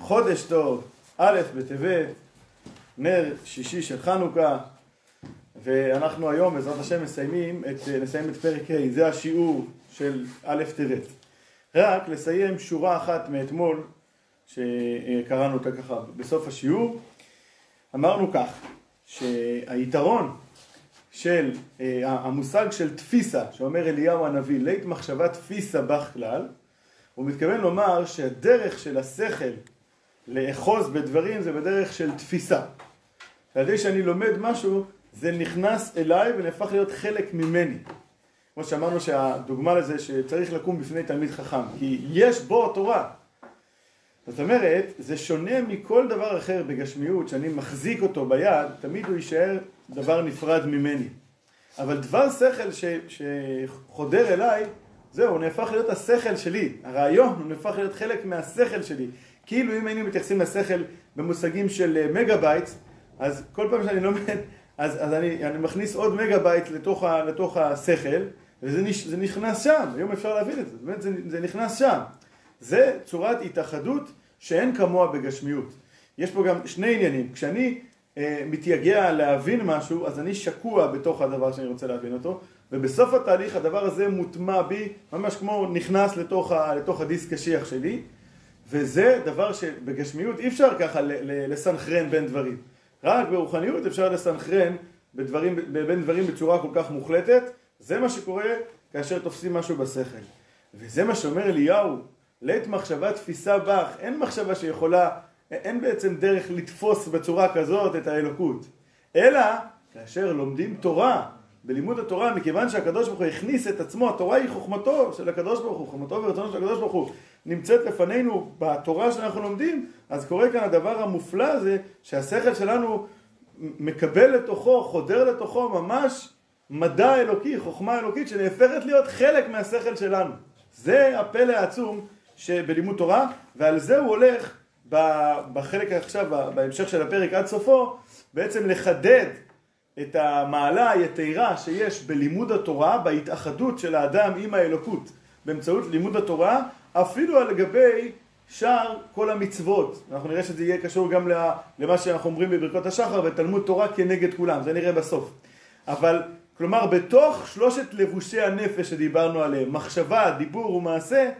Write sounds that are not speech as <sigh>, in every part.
חודש טוב, א' בטבת, נר שישי של חנוכה ואנחנו היום בעזרת השם מסיימים את, נסיים את פרק ה', זה השיעור של א' טבת. רק לסיים שורה אחת מאתמול שקראנו אותה ככה בסוף השיעור, אמרנו כך, שהיתרון של אה, המושג של תפיסה, שאומר אליהו הנביא, לית מחשבה תפיסה בך כלל, הוא מתכוון לומר שהדרך של השכל לאחוז בדברים זה בדרך של תפיסה. על ידי שאני לומד משהו, זה נכנס אליי ונהפך להיות חלק ממני. כמו שאמרנו שהדוגמה לזה שצריך לקום בפני תלמיד חכם, כי יש בו תורה. זאת אומרת, זה שונה מכל דבר אחר בגשמיות, שאני מחזיק אותו ביד, תמיד הוא יישאר דבר נפרד ממני. אבל דבר שכל ש, שחודר אליי, זהו, הוא נהפך להיות השכל שלי. הרעיון הוא נהפך להיות חלק מהשכל שלי. כאילו אם היינו מתייחסים לשכל במושגים של אה, מגה בייט, אז כל פעם שאני לומד, <laughs> אז, אז אני, אני מכניס עוד מגה בייט לתוך, ה, לתוך השכל, וזה נכנס שם, היום אפשר להבין את זה, באמת זה, זה נכנס שם. זה צורת התאחדות שאין כמוה בגשמיות. יש פה גם שני עניינים. כשאני אה, מתייגע להבין משהו, אז אני שקוע בתוך הדבר שאני רוצה להבין אותו, ובסוף התהליך הדבר הזה מוטמע בי, ממש כמו נכנס לתוך, ה, לתוך הדיסק קשיח שלי, וזה דבר שבגשמיות אי אפשר ככה לסנכרן בין דברים. רק ברוחניות אפשר לסנכרן בדברים, בין דברים בצורה כל כך מוחלטת, זה מה שקורה כאשר תופסים משהו בשכל. וזה מה שאומר אליהו, לית מחשבה תפיסה בך, אין מחשבה שיכולה, אין בעצם דרך לתפוס בצורה כזאת את האלוקות. אלא כאשר לומדים תורה, בלימוד התורה, מכיוון שהקדוש ברוך הוא הכניס את עצמו, התורה היא חוכמתו של הקדוש ברוך הוא, חוכמתו ורצונו של הקדוש ברוך הוא, נמצאת לפנינו בתורה שאנחנו לומדים, אז קורה כאן הדבר המופלא הזה, שהשכל שלנו מקבל לתוכו, חודר לתוכו ממש מדע אלוקי, חוכמה אלוקית, שנהפכת להיות חלק מהשכל שלנו. זה הפלא העצום שבלימוד תורה, ועל זה הוא הולך בחלק עכשיו, בהמשך של הפרק עד סופו, בעצם לחדד את המעלה היתרה שיש בלימוד התורה, בהתאחדות של האדם עם האלוקות באמצעות לימוד התורה, אפילו על גבי שאר כל המצוות. אנחנו נראה שזה יהיה קשור גם למה שאנחנו אומרים בברכות השחר ותלמוד תורה כנגד כולם, זה נראה בסוף. אבל כלומר בתוך שלושת לבושי הנפש שדיברנו עליהם, מחשבה, דיבור ומעשה,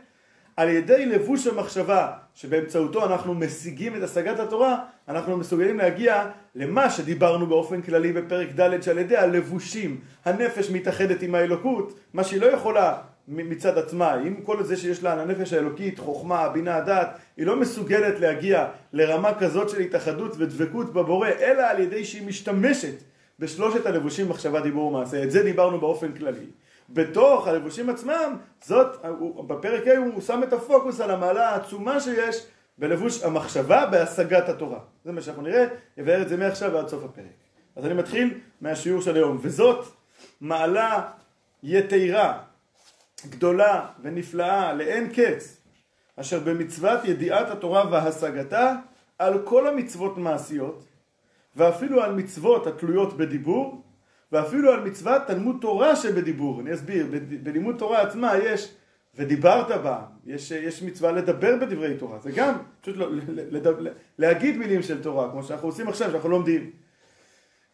על ידי לבוש המחשבה שבאמצעותו אנחנו משיגים את השגת התורה, אנחנו מסוגלים להגיע למה שדיברנו באופן כללי בפרק ד' שעל ידי הלבושים, הנפש מתאחדת עם האלוקות, מה שהיא לא יכולה מצד עצמה, עם כל זה שיש לה לנפש האלוקית, חוכמה, בינה, דת, היא לא מסוגלת להגיע לרמה כזאת של התאחדות ודבקות בבורא, אלא על ידי שהיא משתמשת בשלושת הלבושים מחשבה, דיבור ומעשה. את זה דיברנו באופן כללי. בתוך הלבושים עצמם, זאת, בפרק ה' הוא שם את הפוקוס על המעלה העצומה שיש בלבוש המחשבה בהשגת התורה. זה מה שאנחנו נראה, יבאר את זה מעכשיו ועד סוף הפרק. אז אני מתחיל מהשיעור של היום, וזאת מעלה יתרה, גדולה ונפלאה לאין קץ, אשר במצוות ידיעת התורה והשגתה על כל המצוות מעשיות, ואפילו על מצוות התלויות בדיבור, ואפילו על מצוות תלמוד תורה שבדיבור. אני אסביר, בלימוד תורה עצמה יש ודיברת בה, יש, יש מצווה לדבר בדברי תורה, זה גם פשוט לא, לדבר, להגיד מילים של תורה, כמו שאנחנו עושים עכשיו, שאנחנו לומדים.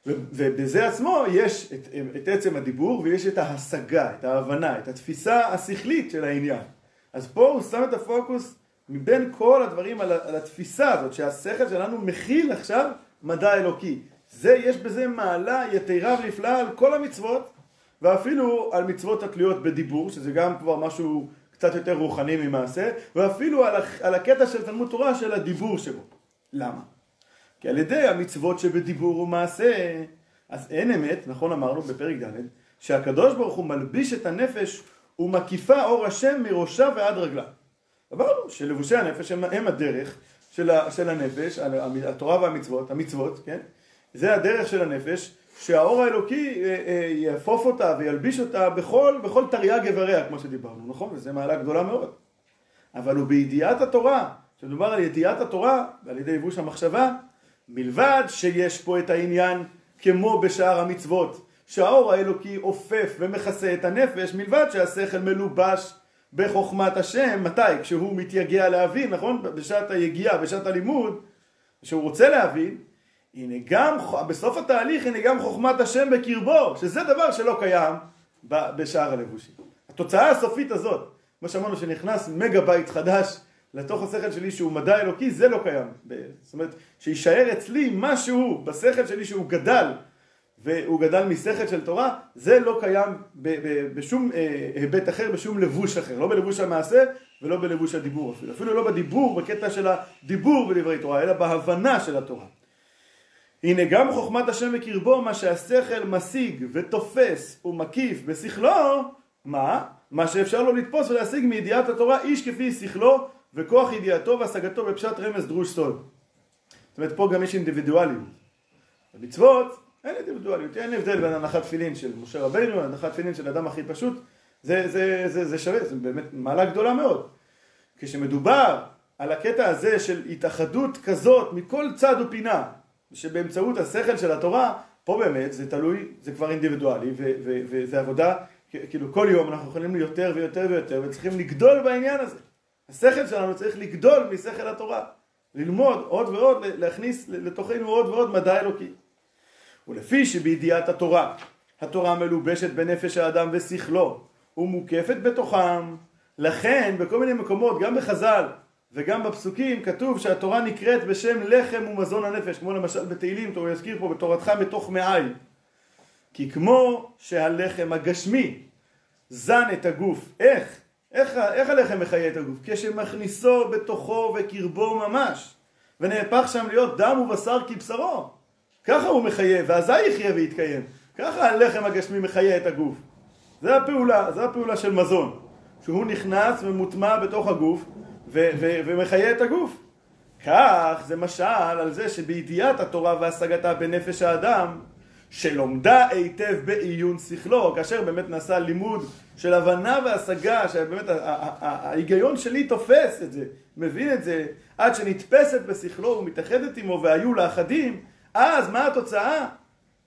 ובזה עצמו יש את, את עצם הדיבור ויש את ההשגה, את ההבנה, את התפיסה השכלית של העניין. אז פה הוא שם את הפוקוס מבין כל הדברים על, על התפיסה הזאת, שהשכל שלנו מכיל עכשיו מדע אלוקי. זה, יש בזה מעלה יתרה ונפלאה על כל המצוות, ואפילו על מצוות התלויות בדיבור, שזה גם כבר משהו קצת יותר רוחני ממעשה, ואפילו על, על הקטע של תלמוד תורה של הדיבור שבו. למה? כי על ידי המצוות שבדיבור ומעשה, אז אין אמת, נכון אמרנו בפרק ד', שהקדוש ברוך הוא מלביש את הנפש ומקיפה אור השם מראשה ועד רגלה. אמרנו שלבושי הנפש הם, הם הדרך של, ה, של הנפש, התורה והמצוות, המצוות, כן? זה הדרך של הנפש, שהאור האלוקי אה, אה, יאפוף אותה וילביש אותה בכל, בכל תרי"ג איבריה, כמו שדיברנו, נכון? וזו מעלה גדולה מאוד. אבל הוא בידיעת התורה, כשמדובר על ידיעת התורה, ועל ידי יבוש המחשבה, מלבד שיש פה את העניין כמו בשאר המצוות, שהאור האלוקי אופף ומכסה את הנפש, מלבד שהשכל מלובש בחוכמת השם, מתי? כשהוא מתייגע להבין, נכון? בשעת היגיעה, בשעת הלימוד, כשהוא רוצה להבין, הנה גם, בסוף התהליך, הנה גם חוכמת השם בקרבו, שזה דבר שלא קיים בשאר הלבושים. התוצאה הסופית הזאת, כמו שאמרנו שנכנס מגה בית חדש לתוך השכל שלי שהוא מדע אלוקי, זה לא קיים. זאת אומרת, שיישאר אצלי משהו בשכל שלי שהוא גדל, והוא גדל משכל של תורה, זה לא קיים בשום אה, היבט אחר, בשום לבוש אחר, לא בלבוש המעשה ולא בלבוש הדיבור אפילו, אפילו לא בדיבור, בקטע של הדיבור בדברי תורה, אלא בהבנה של התורה. הנה גם חוכמת השם בקרבו, מה שהשכל משיג ותופס ומקיף בשכלו, מה? מה שאפשר לו לתפוס ולהשיג מידיעת התורה איש כפי שכלו וכוח ידיעתו והשגתו בפשט רמז דרוש סוד. זאת אומרת פה גם יש אינדיבידואליות. במצוות אין אינדיבידואליות, אין הבדל בין הנחת תפילין של משה רבינו להנחת תפילין של אדם הכי פשוט, זה, זה, זה, זה שווה, זה באמת מעלה גדולה מאוד. כשמדובר על הקטע הזה של התאחדות כזאת מכל צד ופינה, שבאמצעות השכל של התורה, פה באמת זה תלוי, זה כבר אינדיבידואלי, וזה עבודה, כאילו כל יום אנחנו יכולים יותר ויותר ויותר, וצריכים לגדול בעניין הזה. השכל שלנו צריך לגדול משכל התורה, ללמוד עוד ועוד, להכניס לתוכנו עוד ועוד מדע אלוקי. ולפי שבידיעת התורה, התורה מלובשת בנפש האדם ושכלו, ומוקפת בתוכם, לכן בכל מיני מקומות, גם בחז"ל וגם בפסוקים, כתוב שהתורה נקראת בשם לחם ומזון הנפש, כמו למשל בתהילים, הוא יזכיר פה בתורתך בתוך מעי. כי כמו שהלחם הגשמי זן את הגוף, איך? איך, איך הלחם מחיה את הגוף? כשמכניסו בתוכו וקרבו ממש, ונהפך שם להיות דם ובשר כבשרו. ככה הוא מחיה, ואזי יחיה ויתקיים. ככה הלחם הגשמי מחיה את הגוף. זה הפעולה, זה הפעולה של מזון. שהוא נכנס ומוטמע בתוך הגוף ומחיה את הגוף. כך זה משל על זה שבידיעת התורה והשגתה בנפש האדם שלומדה היטב בעיון שכלו, כאשר באמת נעשה לימוד של הבנה והשגה, שבאמת ההיגיון שלי תופס את זה, מבין את זה, עד שנתפסת בשכלו ומתאחדת עמו והיו לאחדים, אז מה התוצאה?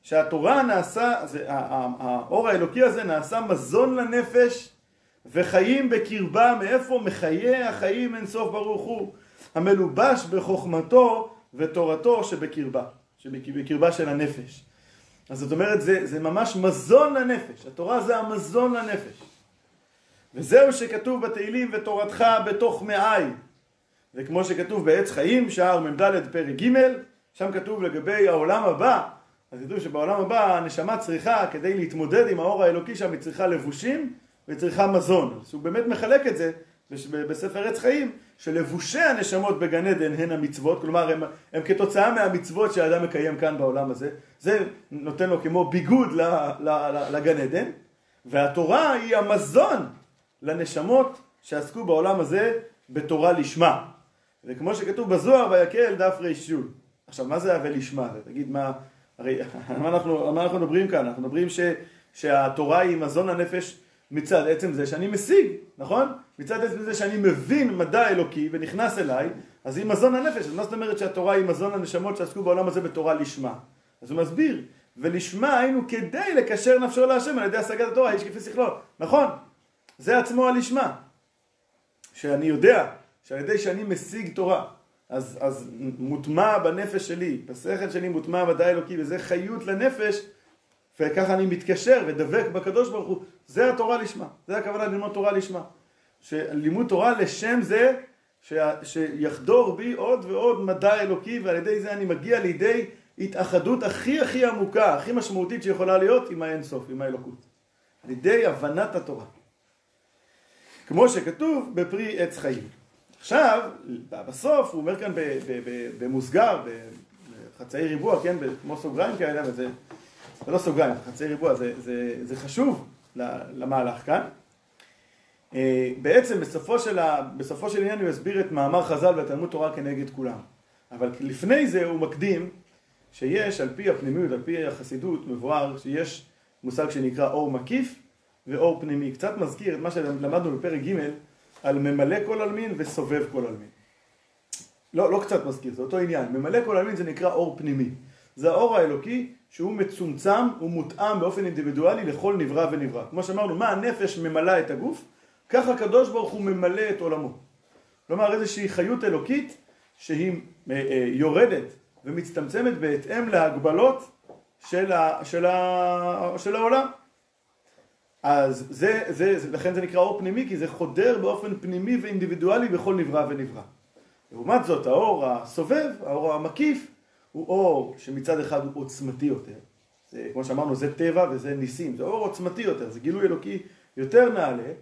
שהתורה נעשה, זה, האור האלוקי הזה נעשה מזון לנפש וחיים בקרבה, מאיפה? מחיי החיים אין סוף ברוך הוא, המלובש בחוכמתו ותורתו שבקרבה, שבקרבה של הנפש. אז זאת אומרת, זה, זה ממש מזון לנפש, התורה זה המזון לנפש. וזהו שכתוב בתהילים ותורתך בתוך מעי. וכמו שכתוב בעץ חיים, שער מ"ד פרק ג', שם כתוב לגבי העולם הבא, אז ידעו שבעולם הבא הנשמה צריכה, כדי להתמודד עם האור האלוקי שם, היא צריכה לבושים וצריכה מזון. אז הוא באמת מחלק את זה בספר עץ חיים, שלבושי הנשמות בגן עדן הן המצוות, כלומר הם, הם כתוצאה מהמצוות שהאדם מקיים כאן בעולם הזה, זה נותן לו כמו ביגוד ל, ל, ל, לגן עדן, והתורה היא המזון לנשמות שעסקו בעולם הזה בתורה לשמה. וכמו שכתוב בזוהר, ויקל דף רי"ש. עכשיו, מה זה הווה לשמה? תגיד, מה, הרי <laughs> אנחנו, מה אנחנו מדברים כאן? אנחנו מדברים ש, שהתורה היא מזון לנפש מצד עצם זה שאני משיג, נכון? מצד עצם זה שאני מבין מדע אלוקי ונכנס אליי, אז היא מזון הנפש. אז מה זאת אומרת שהתורה היא מזון לנשמות שעסקו בעולם הזה בתורה לשמה? אז הוא מסביר, ולשמה היינו כדי לקשר נפשו להשם על ידי השגת התורה, איש כפי שכלו. נכון, זה עצמו הלשמה. שאני יודע שעל ידי שאני משיג תורה, אז, אז מוטמע בנפש שלי, בשכל שלי מוטמע מדע אלוקי, וזה חיות לנפש, וככה אני מתקשר ודבק בקדוש ברוך הוא, זה התורה לשמה, זה הכוונה ללמוד תורה לשמה. שלימוד תורה לשם זה ש... שיחדור בי עוד ועוד מדע אלוקי ועל ידי זה אני מגיע לידי התאחדות הכי הכי עמוקה, הכי משמעותית שיכולה להיות עם האינסוף, עם האלוקות. על ידי הבנת התורה. כמו שכתוב בפרי עץ חיים. עכשיו, בסוף הוא אומר כאן במוסגר, בחצאי ריבוע, כן, כמו סוגריים כאלה, וזה זה לא סוגריים, חצי ריבוע, זה, זה, זה חשוב למהלך כאן. אה, בעצם בסופו של, ה, בסופו של עניין הוא יסביר את מאמר חז"ל והתלמוד תורה כנגד כולם. אבל לפני זה הוא מקדים שיש על פי הפנימיות, על פי החסידות, מבואר שיש מושג שנקרא אור מקיף ואור פנימי. קצת מזכיר את מה שלמדנו בפרק ג' על ממלא כל עלמין וסובב כל עלמין. לא, לא קצת מזכיר, זה אותו עניין. ממלא כל עלמין זה נקרא אור פנימי. זה האור האלוקי שהוא מצומצם ומותאם באופן אינדיבידואלי לכל נברא ונברא. כמו שאמרנו, מה הנפש ממלאה את הגוף? ככה הקדוש ברוך הוא ממלא את עולמו. כלומר איזושהי חיות אלוקית שהיא אה, אה, יורדת ומצטמצמת בהתאם להגבלות של, ה, של, ה, של העולם. אז זה, זה, זה, לכן זה נקרא אור פנימי, כי זה חודר באופן פנימי ואינדיבידואלי בכל נברא ונברא. לעומת זאת, האור הסובב, האור המקיף, הוא אור שמצד אחד הוא עוצמתי יותר. זה, כמו שאמרנו, זה טבע וזה ניסים, זה אור עוצמתי יותר, זה גילוי אלוקי יותר נעלה,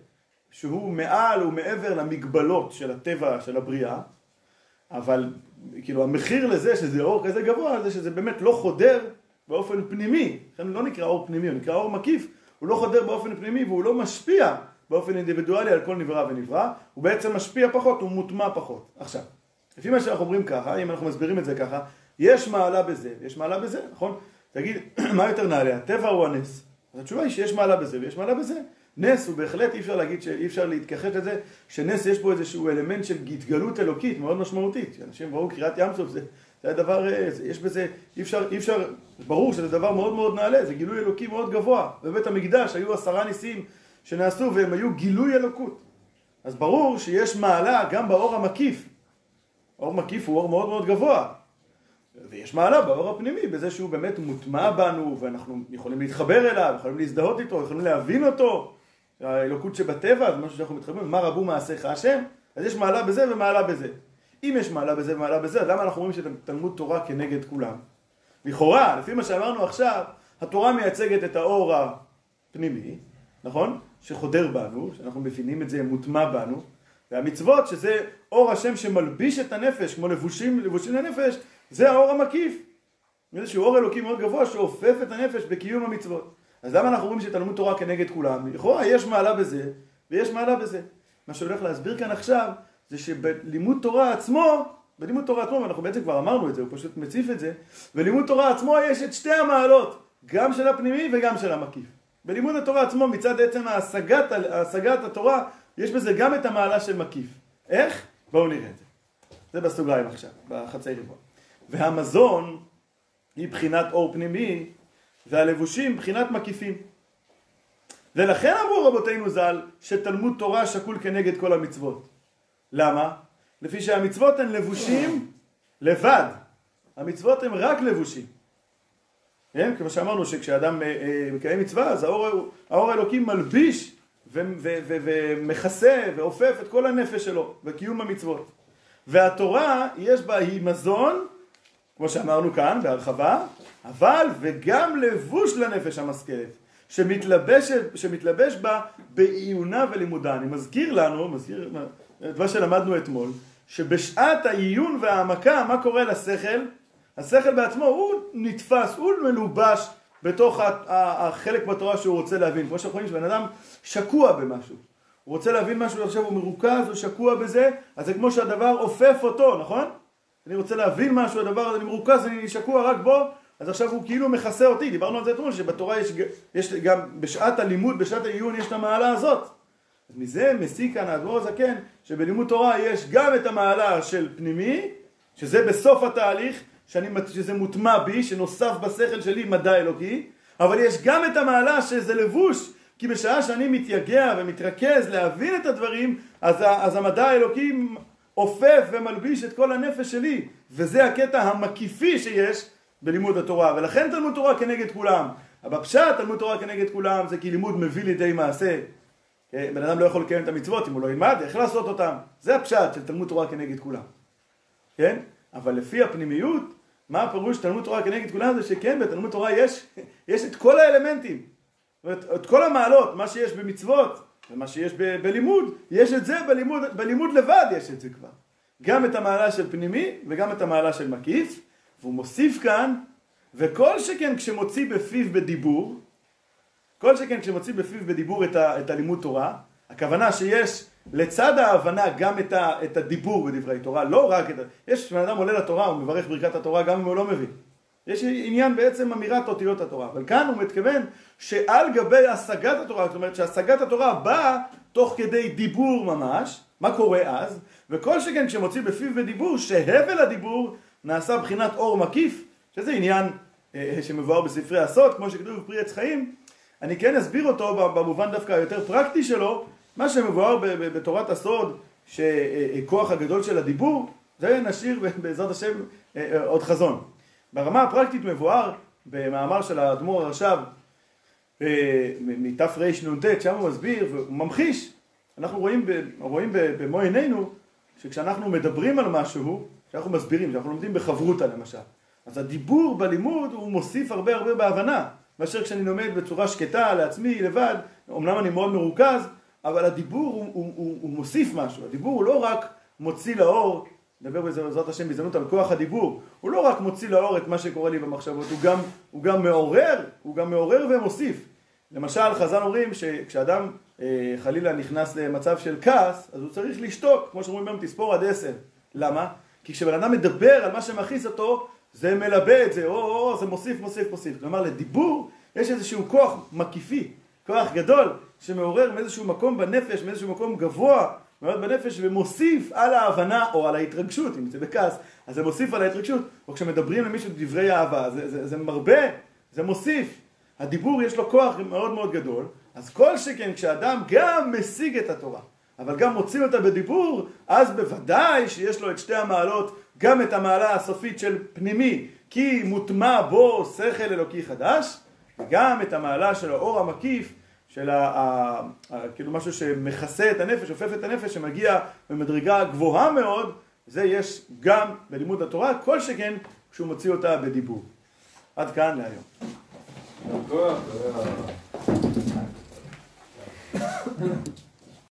שהוא מעל ומעבר למגבלות של הטבע, של הבריאה, אבל כאילו המחיר לזה שזה אור כזה גבוה, זה שזה באמת לא חודר באופן פנימי, לכן לא נקרא אור פנימי, הוא נקרא אור מקיף, הוא לא חודר באופן פנימי והוא לא משפיע באופן אינדיבידואלי על כל נברא ונברא, הוא בעצם משפיע פחות, הוא מוטמע פחות. עכשיו, לפי מה שאנחנו אומרים ככה, אם אנחנו מסבירים את זה ככה, יש מעלה בזה, יש מעלה בזה, נכון? תגיד, <clears throat> מה יותר נעלה, הטבע או הנס? אז התשובה היא שיש מעלה בזה ויש מעלה בזה. נס הוא בהחלט, אי אפשר להגיד, אי אפשר להתכחש לזה, שנס יש בו איזשהו אלמנט של התגלות אלוקית מאוד משמעותית. אנשים ראו קריאת ים סוף, זה, זה הדבר, אה, יש בזה, אי אפשר, אי אפשר, ברור שזה דבר מאוד מאוד נעלה, זה גילוי אלוקי מאוד גבוה. בבית המקדש היו עשרה ניסים שנעשו והם היו גילוי אלוקות. אז ברור שיש מעלה גם באור המקיף. אור מקיף הוא אור מאוד מאוד גבוה. ויש מעלה באור הפנימי בזה שהוא באמת מוטמע בנו ואנחנו יכולים להתחבר אליו, יכולים להזדהות איתו, יכולים להבין אותו. האלוקות שבטבע זה משהו שאנחנו מתחברים, מה רבו מעשיך השם? אז יש מעלה בזה ומעלה בזה. אם יש מעלה בזה ומעלה בזה, אז למה אנחנו אומרים שתלמוד תורה כנגד כולם? לכאורה, לפי מה שאמרנו עכשיו, התורה מייצגת את האור הפנימי, נכון? שחודר בנו, שאנחנו מבינים את זה מוטמע בנו, והמצוות שזה אור השם שמלביש את הנפש, כמו לבושים, לבושים לנפש, זה האור המקיף. איזשהו אור אלוקי מאוד גבוה שאופף את הנפש בקיום המצוות. אז למה אנחנו אומרים שתלמוד תורה כנגד כולם? לכאורה יש מעלה בזה ויש מעלה בזה. מה שהולך להסביר כאן עכשיו זה שבלימוד תורה עצמו, בלימוד תורה עצמו, ואנחנו בעצם כבר אמרנו את זה, הוא פשוט מציף את זה, בלימוד תורה עצמו יש את שתי המעלות, גם של הפנימי וגם של המקיף. בלימוד התורה עצמו מצד עצם ההשגת, ההשגת התורה יש בזה גם את המעלה של מקיף. איך? בואו נראה את זה. זה בסוגריים עכשיו, בחצי ריבוע. והמזון היא בחינת אור פנימי והלבושים בחינת מקיפים. ולכן אמרו רבותינו ז"ל שתלמוד תורה שקול כנגד כל המצוות. למה? לפי שהמצוות הן לבושים לבד. המצוות הן רק לבושים. כן? כמו שאמרנו שכשאדם אה, אה, מקיים מצווה אז האור, האור האלוקי מלביש ומכסה ועופף את כל הנפש שלו בקיום המצוות. והתורה יש בה, היא מזון, כמו שאמרנו כאן בהרחבה, אבל וגם לבוש לנפש המשכלת, שמתלבש, שמתלבש בה בעיונה ולימודה. אני מזכיר לנו, מזכיר את מה שלמדנו אתמול, שבשעת העיון וההעמקה, מה קורה לשכל? השכל בעצמו הוא נתפס, הוא מלובש בתוך החלק בתורה שהוא רוצה להבין. כמו שאנחנו רואים שבן אדם שקוע במשהו. הוא רוצה להבין משהו, עכשיו הוא מרוכז, הוא שקוע בזה, אז זה כמו שהדבר עופף אותו, נכון? אני רוצה להבין משהו, הדבר הזה, אני מרוכז, אני שקוע רק בו, אז עכשיו הוא כאילו מכסה אותי, דיברנו על זה אתמול, שבתורה יש, יש גם בשעת הלימוד, בשעת העיון יש את המעלה הזאת. אז מזה מסיק כאן האדמו"ר הזקן, שבלימוד תורה יש גם את המעלה של פנימי, שזה בסוף התהליך, שאני, שזה מוטמע בי, שנוסף בשכל שלי מדע אלוקי, אבל יש גם את המעלה שזה לבוש, כי בשעה שאני מתייגע ומתרכז להבין את הדברים, אז, אז המדע האלוקי עופף ומלביש את כל הנפש שלי, וזה הקטע המקיפי שיש בלימוד התורה, ולכן תלמוד תורה כנגד כולם. אבל פשט תלמוד תורה כנגד כולם זה כי לימוד מביא לידי מעשה. כן, בן אדם לא יכול לקיים את המצוות אם הוא לא ילמד, איך לעשות אותם? זה הפשט של תלמוד תורה כנגד כולם. כן? אבל לפי הפנימיות, מה הפירוש תלמוד תורה כנגד כולם? זה שכן, בתלמוד תורה יש, <laughs> יש את כל האלמנטים. את כל המעלות, מה שיש במצוות ומה שיש ב, בלימוד, יש את זה בלימוד, בלימוד לבד יש את זה כבר. גם את המעלה של פנימי וגם את המעלה של מקיף. והוא מוסיף כאן, וכל שכן כשמוציא בפיו בדיבור, כל שכן כשמוציא בפיו בדיבור את, ה, את הלימוד תורה, הכוונה שיש לצד ההבנה גם את, ה, את הדיבור בדברי תורה, לא רק את ה... יש בן אדם עולה לתורה, הוא מברך ברכת התורה גם אם הוא לא מבין. יש עניין בעצם אמירת אותיות התורה, אבל כאן הוא מתכוון שעל גבי השגת התורה, זאת אומרת שהשגת התורה באה תוך כדי דיבור ממש, מה קורה אז? וכל שכן כשמוציא בפיו בדיבור, שהבל הדיבור נעשה בחינת אור מקיף, שזה עניין אה, שמבואר בספרי הסוד, כמו שכתוב בפרי עץ חיים, אני כן אסביר אותו במובן דווקא היותר פרקטי שלו, מה שמבואר בתורת הסוד, שכוח הגדול של הדיבור, זה נשאיר בעזרת השם עוד חזון. ברמה הפרקטית מבואר במאמר של האדמו"ר הרש"ב מתרנ"ט, שם הוא מסביר והוא ממחיש, אנחנו רואים, רואים במו עינינו שכשאנחנו מדברים על משהו, כשאנחנו מסבירים, כשאנחנו לומדים בחברותא למשל, אז הדיבור בלימוד הוא מוסיף הרבה הרבה בהבנה, מאשר כשאני לומד בצורה שקטה לעצמי, לבד, אמנם אני מאוד מרוכז, אבל הדיבור הוא, הוא, הוא, הוא מוסיף משהו, הדיבור הוא לא רק מוציא לאור, נדבר בעזרת השם בהזדמנות על כוח הדיבור, הוא לא רק מוציא לאור את מה שקורה לי במחשבות, הוא גם, הוא גם מעורר, הוא גם מעורר ומוסיף. למשל, חז"ל אומרים שכשאדם אה, חלילה נכנס למצב של כעס, אז הוא צריך לשתוק, כמו שאומרים היום, תספור עד עשר. למה? כי כשבן אדם מדבר על מה שמכעיס אותו, זה מלבה את זה, או, או, או, זה מוסיף, מוסיף, מוסיף. כלומר, לדיבור יש איזשהו כוח מקיפי, כוח גדול, שמעורר מאיזשהו מקום בנפש, מאיזשהו מקום גבוה, מאוד בנפש, ומוסיף על ההבנה, או על ההתרגשות, אם זה בכעס, אז זה מוסיף על ההתרגשות, או כשמדברים למישהו דברי אהבה, זה, זה, זה מרבה, זה מוסיף. הדיבור יש לו כוח מאוד מאוד גדול, אז כל שכן כשאדם גם משיג את התורה, אבל גם מוציא אותה בדיבור, אז בוודאי שיש לו את שתי המעלות, גם את המעלה הסופית של פנימי, כי מוטמע בו שכל אלוקי חדש, וגם את המעלה של האור המקיף, של ה, ה, ה, כאילו משהו שמכסה את הנפש, שופף את הנפש, שמגיע במדרגה גבוהה מאוד, זה יש גם בלימוד התורה, כל שכן כשהוא מוציא אותה בדיבור. עד כאן להיום.